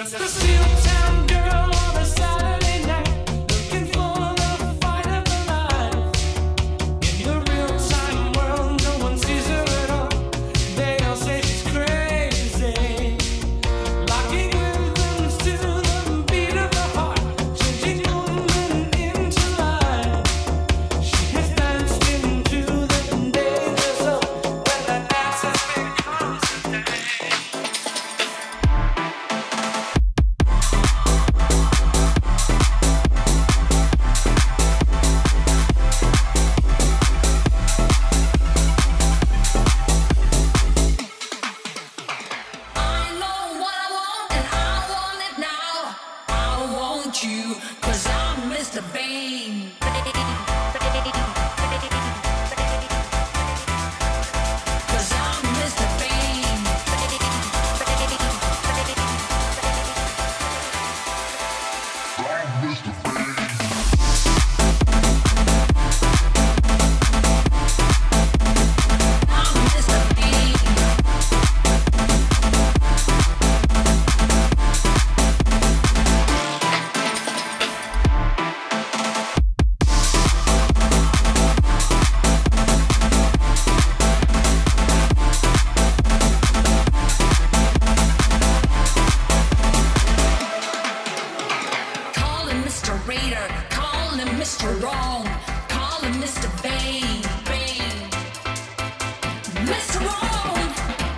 just a steel town. you, cause I'm Mr. Bang. Mr. Raider, call him Mr. Wrong, call him Mr. Bane, Bane. Mr. Wrong!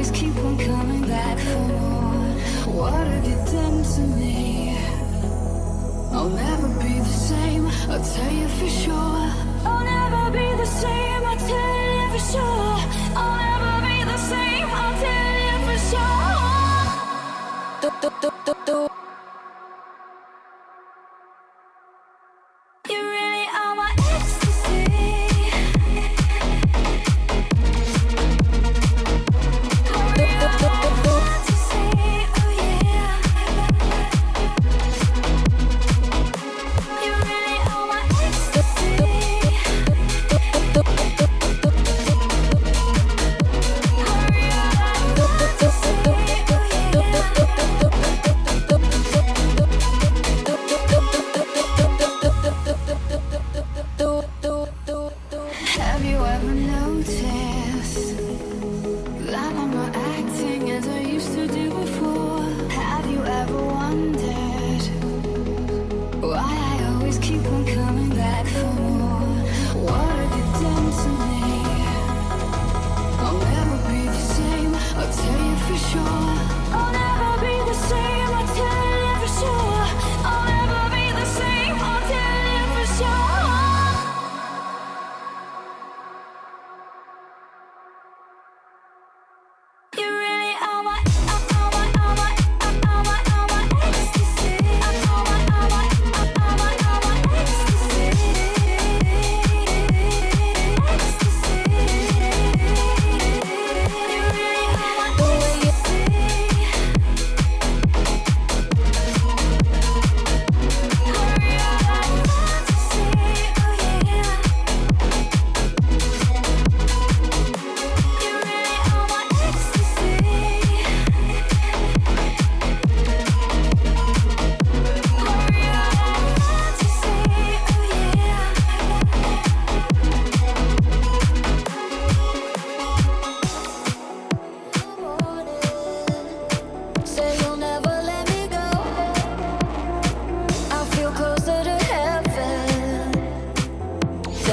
always keep on coming back for more. What have you done to me? I'll never be the same, I'll tell you for sure. I'll never be the same, I'll tell you for sure.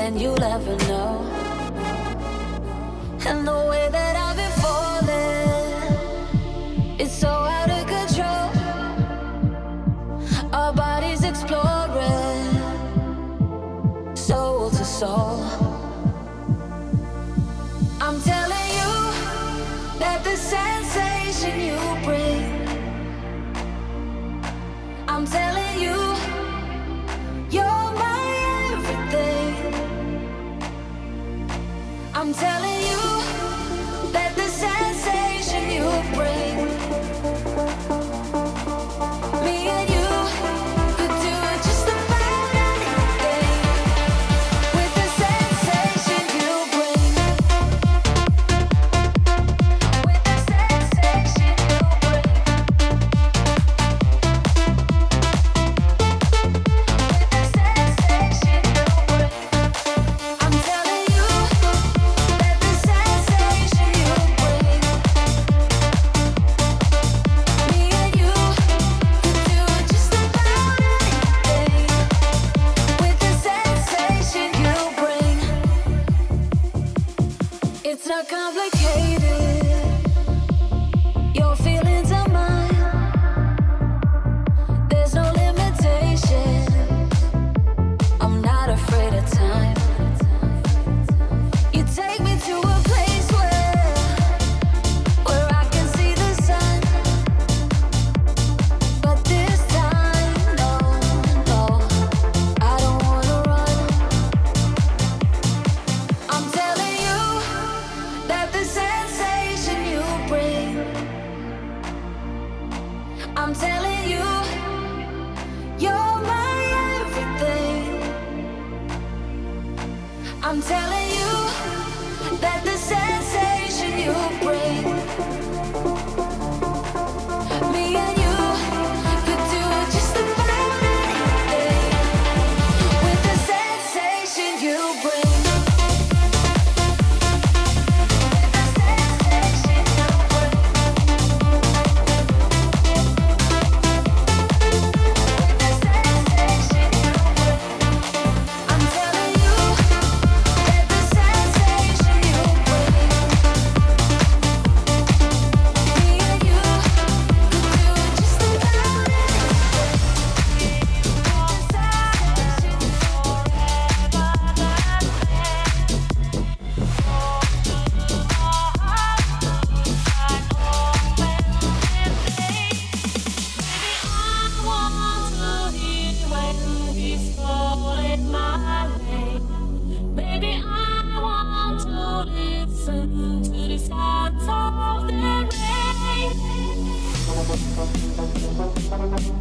and you'll ever know.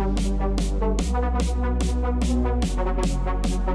Thank you.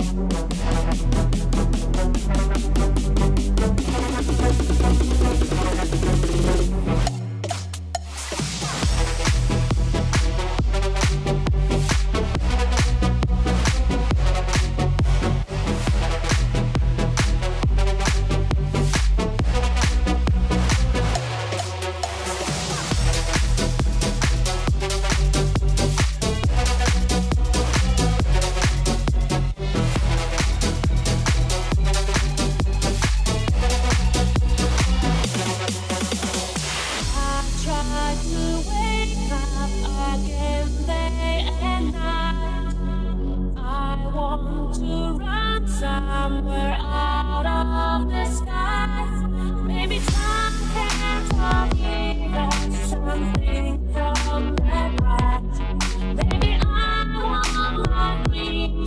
to run somewhere out of the. Maybe something from that right. Maybe I want my dream.